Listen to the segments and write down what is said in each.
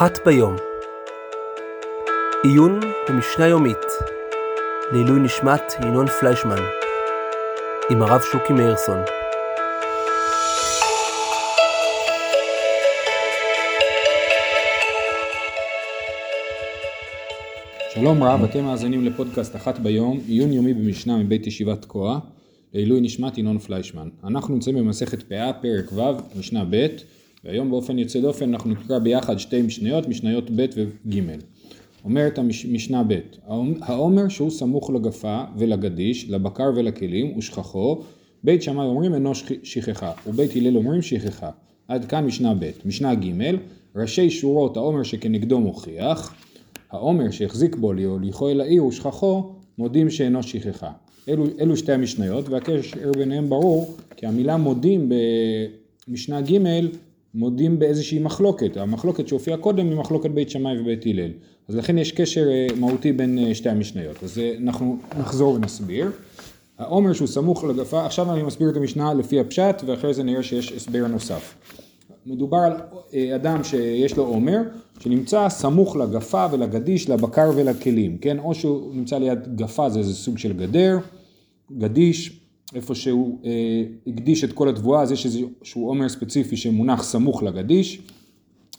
אחת ביום. עיון במשנה יומית לעילוי נשמת ינון פליישמן עם הרב שוקי מאירסון. שלום רב, אתם מאזינים לפודקאסט אחת ביום, עיון יומי במשנה מבית ישיבת תקוע, לעילוי נשמת ינון פליישמן. אנחנו נמצאים במסכת פאה, פרק ו', משנה ב', והיום באופן יוצא דופן אנחנו נקרא ביחד שתי משניות, משניות ב' וג'. אומרת המשנה ב', העומר שהוא סמוך לגפה ולגדיש, לבקר ולכלים ושכחו, בית שמאי אומרים אינו שכחה, ובית הלל אומרים שכחה. עד כאן משנה ב'. משנה ג', ראשי שורות העומר שכנגדו מוכיח, העומר שהחזיק בו להוליכו אל העיר ושכחו, מודים שאינו שכחה. אלו, אלו שתי המשניות, והקשר ביניהם ברור, כי המילה מודים במשנה ג' מודים באיזושהי מחלוקת, המחלוקת שהופיעה קודם היא מחלוקת בית שמאי ובית הלל, אז לכן יש קשר אה, מהותי בין אה, שתי המשניות, אז אה, אנחנו נחזור ונסביר. העומר שהוא סמוך לגפה, עכשיו אני מסביר את המשנה לפי הפשט ואחרי זה נראה שיש הסבר נוסף. מדובר על אדם שיש לו עומר, שנמצא סמוך לגפה ולגדיש, לבקר ולכלים, כן? או שהוא נמצא ליד גפה, זה איזה סוג של גדר, גדיש, איפה שהוא אה, הקדיש את כל התבואה, אז יש איזשהו עומר ספציפי שמונח סמוך לגדיש,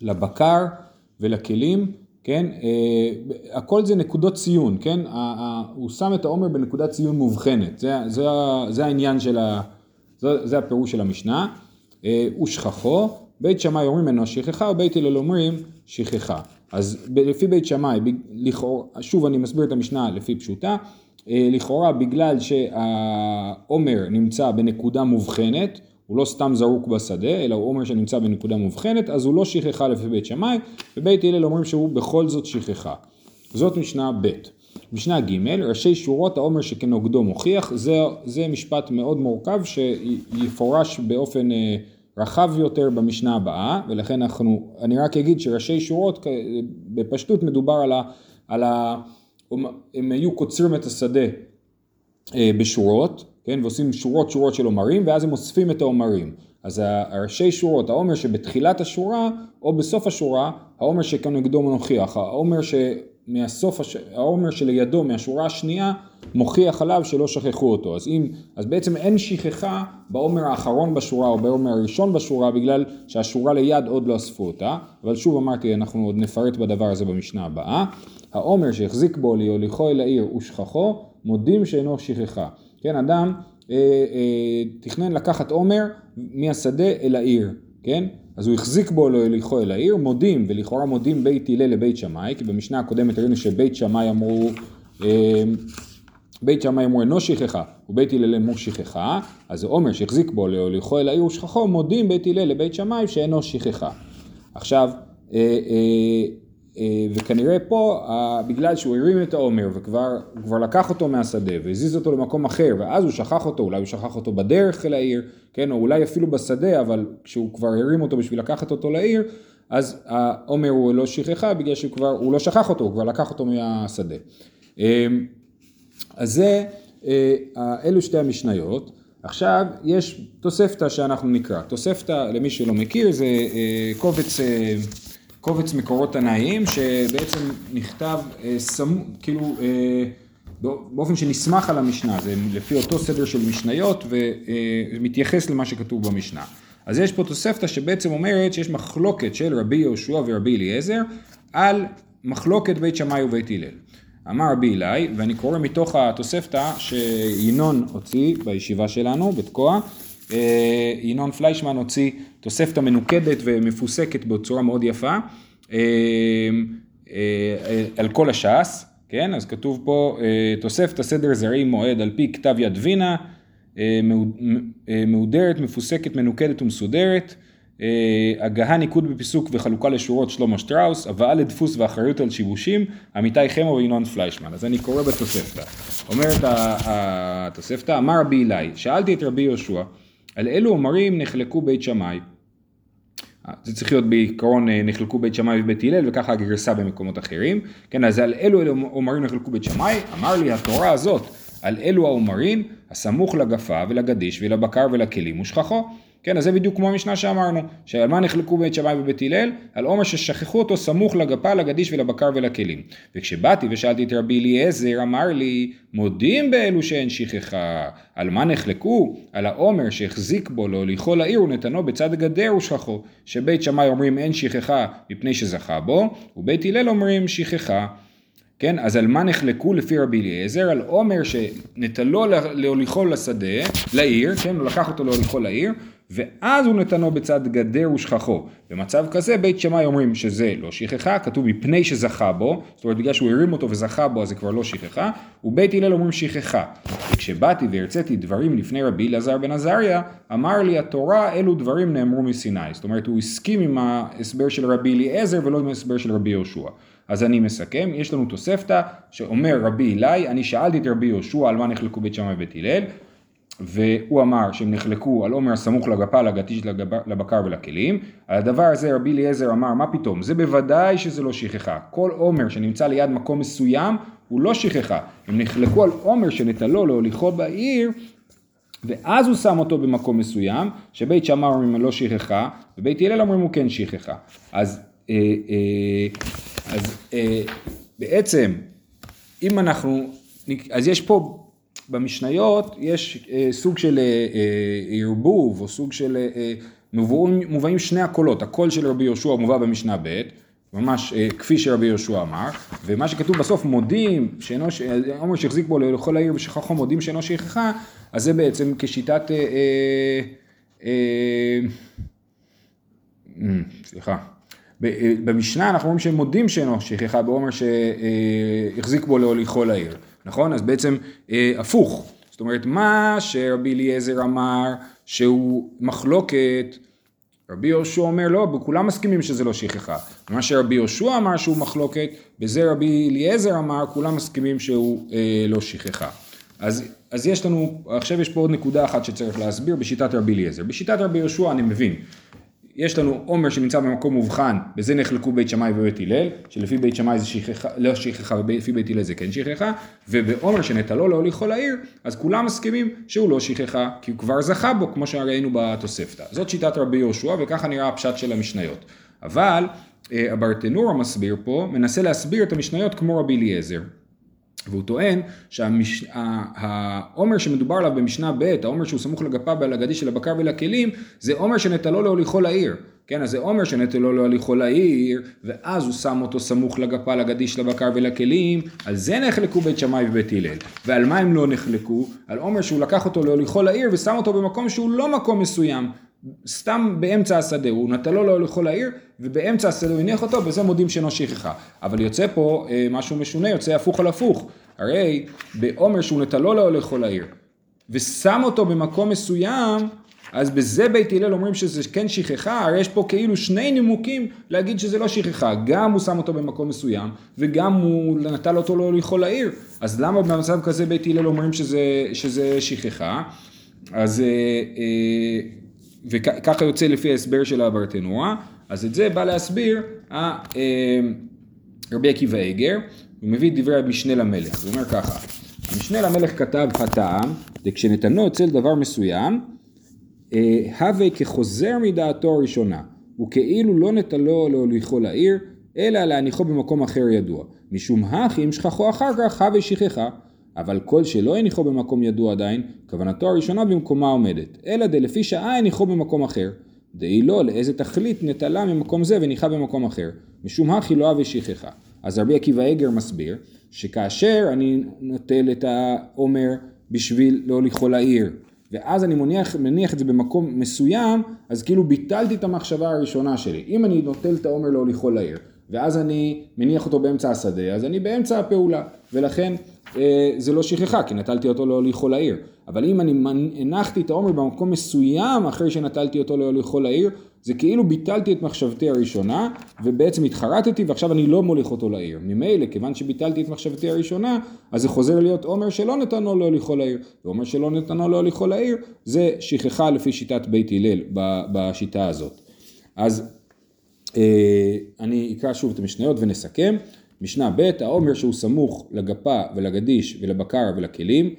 לבקר ולכלים, כן, אה, הכל זה נקודות ציון, כן, ה, ה, הוא שם את העומר בנקודת ציון מובחנת, זה, זה, זה העניין של ה... זה, זה הפירוש של המשנה, אה, ושכחו, בית שמאי אומרים אינו שכחה ובית הלל אומרים שכחה. אז לפי בית שמאי, לכאורה, שוב אני מסביר את המשנה לפי פשוטה, לכאורה בגלל שהעומר נמצא בנקודה מובחנת, הוא לא סתם זרוק בשדה, אלא הוא עומר שנמצא בנקודה מובחנת, אז הוא לא שכחה לפי בית שמאי, ובית הלל אומרים שהוא בכל זאת שכחה. זאת משנה ב'. משנה ג', ראשי שורות העומר שכנוגדו מוכיח, זה, זה משפט מאוד מורכב שיפורש באופן אה, רחב יותר במשנה הבאה, ולכן אנחנו, אני רק אגיד שראשי שורות, בפשטות מדובר על ה... על ה הם היו קוצרים את השדה אה, בשורות, כן, ועושים שורות שורות של עומרים, ואז הם אוספים את העומרים. אז הראשי שורות, העומר שבתחילת השורה, או בסוף השורה, העומר שכנגדו מנוכיח, העומר שמהסוף, העומר שלידו, מהשורה השנייה, מוכיח עליו שלא שכחו אותו. אז אם, אז בעצם אין שכחה בעומר האחרון בשורה או בעומר הראשון בשורה, בגלל שהשורה ליד עוד לא אספו אותה. אבל שוב אמרתי, אנחנו עוד נפרט בדבר הזה במשנה הבאה. העומר שהחזיק בו להוליכו אל העיר ושכחו, מודים שאינו שכחה. כן, אדם אה, אה, תכנן לקחת עומר מהשדה אל העיר, כן? אז הוא החזיק בו להוליכו אל העיר, מודים, ולכאורה מודים בית הלל לבית שמאי, כי במשנה הקודמת ראינו שבית שמאי אמרו, אה, בית שמאי אמרו אינו שכחה, ובית הלל אמרו שכחה, אז עומר שהחזיק בו להוליכו אל העיר ושכחו, מודים בית הלל לבית שמאי שאינו שכחה. עכשיו, אה, אה, וכנראה פה, בגלל שהוא הרים את העומר וכבר לקח אותו מהשדה והזיז אותו למקום אחר ואז הוא שכח אותו, אולי הוא שכח אותו בדרך אל העיר, כן, או אולי אפילו בשדה, אבל כשהוא כבר הרים אותו בשביל לקחת אותו לעיר, אז העומר הוא לא שכחה בגלל שהוא כבר, הוא לא שכח אותו, הוא כבר לקח אותו מהשדה. אה, אז זה, אה, אלו שתי המשניות. עכשיו יש תוספתא שאנחנו נקרא. תוספתא, למי שלא מכיר, זה קובץ קובץ מקורות תנאיים שבעצם נכתב אה, סמ... כאילו אה, באופן שנסמך על המשנה, זה לפי אותו סדר של משניות ומתייחס למה שכתוב במשנה. אז יש פה תוספתא שבעצם אומרת שיש מחלוקת של רבי יהושע ורבי אליעזר על מחלוקת בית שמאי ובית הלל. אמר רבי אלי, ואני קורא מתוך התוספתא שינון הוציא בישיבה שלנו, בתקוע, אה, ינון פליישמן הוציא תוספתא מנוקדת ומפוסקת בצורה מאוד יפה אה, אה, על כל הש"ס, כן? אז כתוב פה תוספתא סדר זרעי מועד על פי כתב יד וינה, מהודרת, מפוסקת, מנוקדת ומסודרת. הגהה ניקוד בפיסוק וחלוקה לשורות שלמה שטראוס, הבאה לדפוס ואחריות על שיבושים, עמיתי חמו וינון פליישמן. אז אני קורא בתוספתא. אומרת התוספתא, אמר רבי אלי, שאלתי את רבי יהושע, על אילו עומרים נחלקו בית שמאי. זה צריך להיות בעיקרון אה, נחלקו בית שמאי ובית הלל וככה הגרסה במקומות אחרים. כן, אז על אילו עומרים נחלקו בית שמאי, אמר לי התורה הזאת על אלו העומרין הסמוך לגפה ולגדיש ולבקר ולכלים ושכחו. כן, אז זה בדיוק כמו המשנה שאמרנו, שעל מה נחלקו בית שמאי ובית הלל? על עומר ששכחו אותו סמוך לגפה, לגדיש ולבקר ולכלים. וכשבאתי ושאלתי את רבי אליעזר, אמר לי, מודים באלו שאין שכחה. על מה נחלקו? על העומר שהחזיק בו להוליכו לעיר ונתנו בצד הגדר ושכחו. שבית שמאי אומרים אין שכחה מפני שזכה בו, ובית הלל אומרים שכחה. כן, אז על מה נחלקו לפי רבי אליעזר? על עומר שנטלו להוליכו לשדה, לעיר, כן, הוא לקח אותו להוליכו לעיר, ואז הוא נתנו בצד גדר ושכחו. במצב כזה בית שמאי אומרים שזה לא שכחה, כתוב מפני שזכה בו, זאת אומרת בגלל שהוא הרים אותו וזכה בו אז זה כבר לא שכחה, ובית הלל אומרים שכחה. וכשבאתי והרציתי דברים לפני רבי אלעזר בן עזריה, אמר לי התורה אלו דברים נאמרו מסיני. זאת אומרת הוא הסכים עם ההסבר של רבי אליעזר ולא עם ההסבר של רבי יהושע. אז אני מסכם, יש לנו תוספתא שאומר רבי אלי, אני שאלתי את רבי יהושע על מה נחלקו בית שמאי ובית הלל, והוא אמר שהם נחלקו על עומר הסמוך לגפה, לגטיש, לבקר ולכלים. על הדבר הזה רבי אליעזר אמר, מה פתאום, זה בוודאי שזה לא שכחה. כל עומר שנמצא ליד מקום מסוים הוא לא שכחה. הם נחלקו על עומר שנטלו להוליכו בעיר, ואז הוא שם אותו במקום מסוים, שבית שמאי אומרים לא שכחה, ובית הלל אומרים הוא כן שכחה. אז, אה, אה, אז אה, בעצם, אם אנחנו, אז יש פה במשניות יש אה, סוג של אה, אה, ערבוב או סוג של, אה, מובאים, מובאים שני הקולות, הקול של רבי יהושע מובא במשנה ב', ממש אה, כפי שרבי יהושע אמר, ומה שכתוב בסוף מודים, שאינו, עומר שהחזיק בו לכל העיר ושכחו מודים שאינו שכחה, אז זה בעצם כשיטת, אה, אה, אה, אה, סליחה, אה, במשנה אנחנו רואים שהם מודים שאינו שכחה בעומר שהחזיק בו להוליכו לעיר. נכון? אז בעצם אה, הפוך. זאת אומרת, מה שרבי אליעזר אמר שהוא מחלוקת, רבי יהושע אומר לא, כולם מסכימים שזה לא שכחה. מה שרבי יהושע אמר שהוא מחלוקת, בזה רבי אליעזר אמר, כולם מסכימים שהוא אה, לא שכחה. אז, אז יש לנו, עכשיו יש פה עוד נקודה אחת שצריך להסביר בשיטת רבי אליעזר. בשיטת רבי יהושע אני מבין. יש לנו עומר שנמצא במקום מובחן, בזה נחלקו בית שמאי ובית הלל, שלפי בית שמאי זה שכחה, לא שכחה, ולפי בית הלל זה כן שכחה, ובעומר שנטלו להוליך כל העיר, אז כולם מסכימים שהוא לא שכחה, כי הוא כבר זכה בו, כמו שראינו בתוספתא. זאת שיטת רבי יהושע, וככה נראה הפשט של המשניות. אבל אה, הברטנור המסביר פה, מנסה להסביר את המשניות כמו רבי אליעזר. והוא טוען שהעומר שמדובר עליו במשנה ב', העומר שהוא סמוך לגפה ולגדי של הבקר ולכלים, זה עומר שנטלו להוליכו לעיר. כן, אז זה עומר שנטלו להוליכו לעיר, ואז הוא שם אותו סמוך לגפה, לגדי של הבקר ולכלים, על זה נחלקו בית שמאי ובית הלל. ועל מה הם לא נחלקו? על עומר שהוא לקח אותו להוליכו לעיר ושם אותו במקום שהוא לא מקום מסוים. סתם באמצע השדה, הוא נטלו לו לכל העיר, ובאמצע השדה הוא הניח אותו, וזה מודים שאינו שכחה. אבל יוצא פה אה, משהו משונה, יוצא הפוך על הפוך. הרי בעומר שהוא נטלו לו לכל העיר, ושם אותו במקום מסוים, אז בזה בית הלל אומרים שזה כן שכחה, הרי יש פה כאילו שני נימוקים להגיד שזה לא שכחה, גם הוא שם אותו במקום מסוים, וגם הוא נטל אותו לא לכל העיר, אז למה במצב כזה בית הלל אומרים שזה, שזה שכחה? אז אה, אה, וככה יוצא לפי ההסבר של הברטנורה, אז את זה בא להסביר אה, רבי עקיבא איגר, הוא מביא את דברי המשנה למלך, הוא אומר ככה, המשנה למלך כתב הטעם, וכשנתנו אצל דבר מסוים, אה, הווה כחוזר מדעתו הראשונה, וכאילו לא נטלו להוליכו לעיר, אלא להניחו במקום אחר ידוע. משום הכי אם שכחו אחר כך, הווה שכחה. אבל כל שלא הניחו במקום ידוע עדיין, כוונתו הראשונה במקומה עומדת, אלא דלפי שעה הניחו במקום אחר. דאי לא לאיזה תכלית נטלה ממקום זה וניחה במקום אחר, משום הכי לא אבי שכחה. אז רבי עקיבא עגר מסביר, שכאשר אני נוטל את העומר בשביל לא לכל העיר, ואז אני מניח, מניח את זה במקום מסוים, אז כאילו ביטלתי את המחשבה הראשונה שלי. אם אני נוטל את העומר לא לכל העיר, ואז אני מניח אותו באמצע השדה, אז אני באמצע הפעולה, ולכן זה לא שכחה, כי נטלתי אותו להוליכו לעיר. אבל אם אני הנחתי את העומר במקום מסוים אחרי שנטלתי אותו להוליכו לעיר, זה כאילו ביטלתי את מחשבתי הראשונה, ובעצם התחרטתי ועכשיו אני לא מוליך אותו לעיר. ממילא, כיוון שביטלתי את מחשבתי הראשונה, אז זה חוזר להיות עומר שלא נתנו להוליכו לעיר. ועומר שלא נתנו להוליכו לעיר, זה שכחה לפי שיטת בית הלל בשיטה הזאת. אז אה, אני אקרא שוב את המשניות ונסכם. משנה ב', העומר שהוא סמוך לגפה ולגדיש ולבקר ולכלים,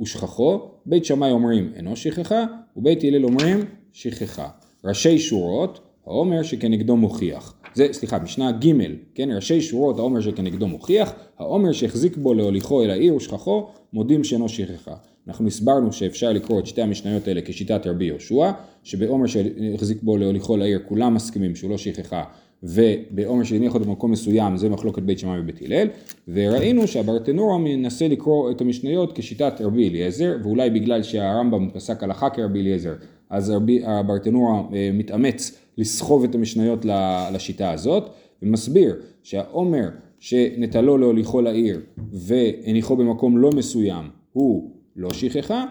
ושכחו, בית שמאי אומרים אינו שכחה, ובית הלל אומרים שכחה. ראשי שורות, האומר שכנגדו מוכיח. זה, סליחה, משנה ג', כן, ראשי שורות האומר שכנגדו מוכיח, האומר שהחזיק בו להוליכו אל העיר ושכחו, מודים שאינו שכחה. אנחנו הסברנו שאפשר לקרוא את שתי המשניות האלה כשיטת רבי יהושע, שבעומר שהחזיק בו להוליכו לעיר כולם מסכימים שהוא לא שכחה, ובעומר שהניח אותו במקום מסוים זה מחלוקת בית שמאי ובית הלל, וראינו שהברטנורה מנסה לקרוא את המשניות כשיטת רבי אליעזר, ואולי בגלל שהרמב"ם פסק הלכה כרבי אליעזר, אז הברטנורה אה, מתאמץ לסחוב את המשניות לשיטה הזאת, ומסביר שהעומר שנטלו להוליכו לעיר והניחו במקום לא מסוים הוא לא שכחה,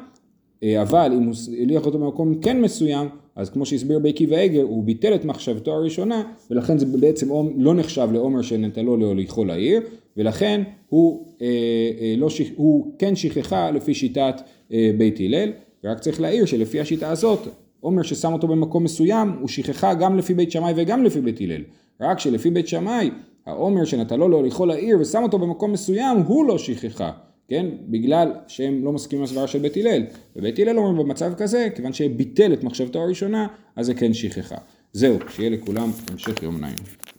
אה, אבל אם הוא הליך אותו במקום כן מסוים, אז כמו שהסביר בעקיבא עגר, הוא ביטל את מחשבתו הראשונה, ולכן זה בעצם לא נחשב לעומר שנטלו להוליכו לעיר, ולכן הוא, אה, אה, לא, הוא כן שכחה לפי שיטת אה, בית הלל, ורק צריך להעיר שלפי השיטה הזאת, עומר ששם אותו במקום מסוים, הוא שכחה גם לפי בית שמאי וגם לפי בית הלל. רק שלפי בית שמאי, העומר שנטלו להוליכו לעיר ושם אותו במקום מסוים, הוא לא שכחה. כן? בגלל שהם לא מסכימים לסברה של בית הלל. ובית הלל אומרים במצב כזה, כיוון שביטל את מחשבתו הראשונה, אז זה כן שכחה. זהו, שיהיה לכולם המשך יום נעים.